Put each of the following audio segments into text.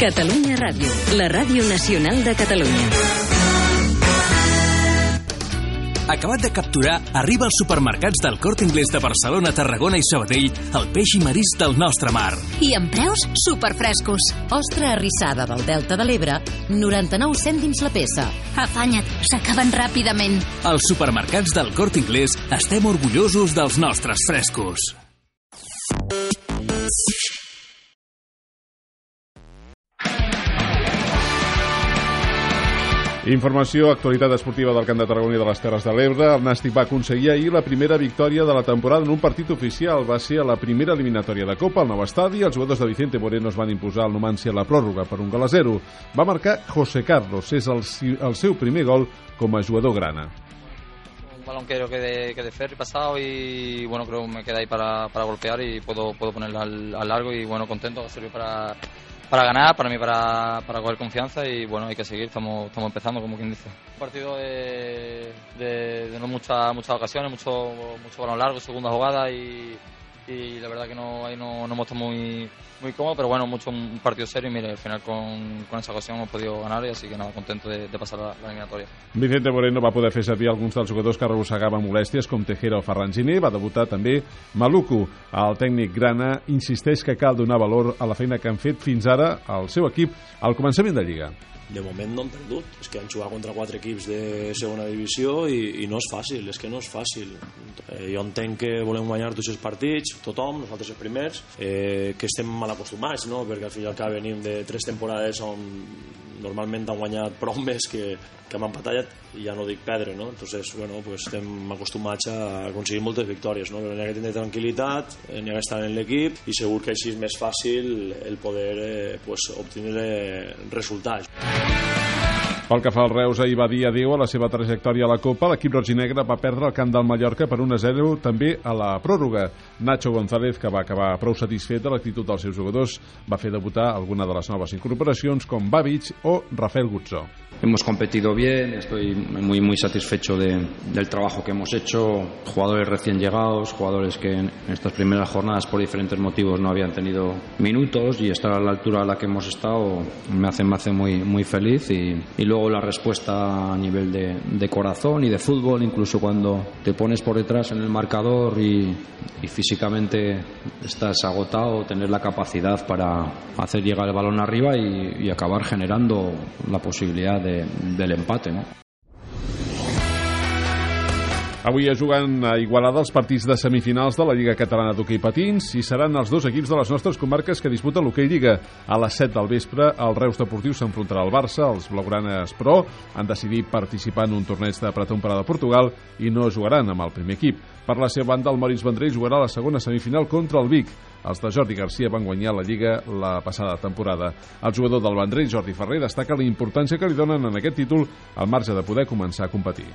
Catalunya Ràdio, la ràdio nacional de Catalunya. Acabat de capturar, arriba als supermercats del Corte Inglés de Barcelona, Tarragona i Sabadell el peix i marís del nostre mar. I amb preus superfrescos. Ostra arrissada del Delta de l'Ebre, 99 cèntims la peça. Afanya't, s'acaben ràpidament. Als supermercats del Corte Inglés estem orgullosos dels nostres frescos. Informació, actualitat esportiva del Camp de Tarragona i de les Terres de l'Ebre. El Nàstic va aconseguir ahir la primera victòria de la temporada en un partit oficial. Va ser a la primera eliminatòria de Copa, al nou estadi. Els jugadors de Vicente Moreno es van imposar al Numancia a la pròrroga per un gol a zero. Va marcar José Carlos. És el, el seu primer gol com a jugador grana. Un balón que creo que de, que de Ferri pasado y bueno, creo que me queda ahí para, para golpear y puedo, puedo ponerla al, al largo y bueno, contento, sirve para, para ganar, para mí para, para coger confianza y bueno, hay que seguir, estamos, estamos empezando como quien dice. Un partido de, de, de no muchas muchas ocasiones, mucho, mucho balón largo, segunda jugada y, y la verdad que no, ahí no, no hemos estado muy, muy cómodos, pero bueno, mucho un partido serio y mire, al final con, con esa ocasión hemos podido ganar y así que nada, contento de, de pasar la, la eliminatòria. Vicente Moreno va poder fer servir alguns dels jugadors que arrossegaven molèsties com Tejera o Ferran Giner, va debutar també Maluku. El tècnic grana insisteix que cal donar valor a la feina que han fet fins ara al seu equip al començament de Lliga. De moment no han perdut. És que han jugat contra quatre equips de segona divisió i, i no és fàcil, és que no és fàcil. Eh, jo entenc que volem guanyar tots els partits, tothom, nosaltres els primers, eh, que estem mal acostumats, no? perquè al final que venim de tres temporades on normalment han guanyat prou més que, que hem empatat i ja no dic perdre, no? Entonces, bueno, pues estem acostumats a aconseguir moltes victòries, no? Però n'hi ha que tenir tranquil·litat, eh, n'hi ha que estar en l'equip i segur que així és més fàcil el poder eh, pues, obtenir resultats. Pel que fa al Reus, ahir va dir adéu a la seva trajectòria a la Copa. L'equip roginegre va perdre el camp del Mallorca per 1-0 també a la pròrroga. Nacho González, que va acabar prou satisfet de l'actitud dels seus jugadors, va fer debutar alguna de les noves incorporacions com Babic o Rafael Gutzó. Hemos competido bien, estoy muy muy satisfecho de, del trabajo que hemos hecho. Jugadores recién llegados, jugadores que en estas primeras jornadas por diferentes motivos no habían tenido minutos y estar a la altura a la que hemos estado me hace, me hace muy, muy feliz. Y, y luego la respuesta a nivel de, de, corazón y de fútbol, incluso cuando te pones por detrás en el marcador y, físicamente estás agotado, tener la capacidad para hacer llegar el balón arriba y, y acabar generando la posibilidad de, del empate, ¿no? Avui es juguen a Igualada els partits de semifinals de la Lliga Catalana d'Hockey Patins i seran els dos equips de les nostres comarques que disputen l'Hockey Lliga. A les 7 del vespre, el Reus Deportiu s'enfrontarà al Barça, els blaugranes Pro han decidit participar en un torneig de pretemporada a Portugal i no jugaran amb el primer equip. Per la seva banda, el Moritz Vendrell jugarà la segona semifinal contra el Vic. Els de Jordi Garcia van guanyar la Lliga la passada temporada. El jugador del Vendrell, Jordi Ferrer, destaca la importància que li donen en aquest títol al marge de poder començar a competir.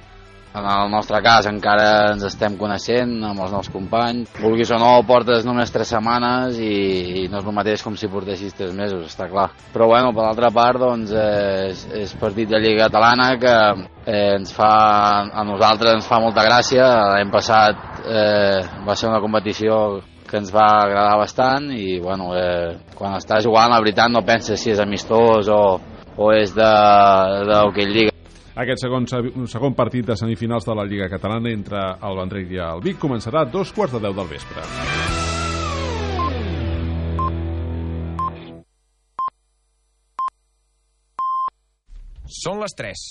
En el nostre cas encara ens estem coneixent amb els nous companys. Vulguis o no, portes només tres setmanes i, i no és el mateix com si portessis tres mesos, està clar. Però bueno, per l'altra part, doncs, és, és partit de Lliga Catalana que eh, ens fa, a nosaltres ens fa molta gràcia. L'any passat eh, va ser una competició que ens va agradar bastant i bueno, eh, quan estàs jugant la veritat no penses si és amistós o, o és de, de hockey lliga aquest segon, segon partit de semifinals de la Lliga Catalana entre el Vendrell i el Vic començarà a dos quarts de deu del vespre. Són les 3.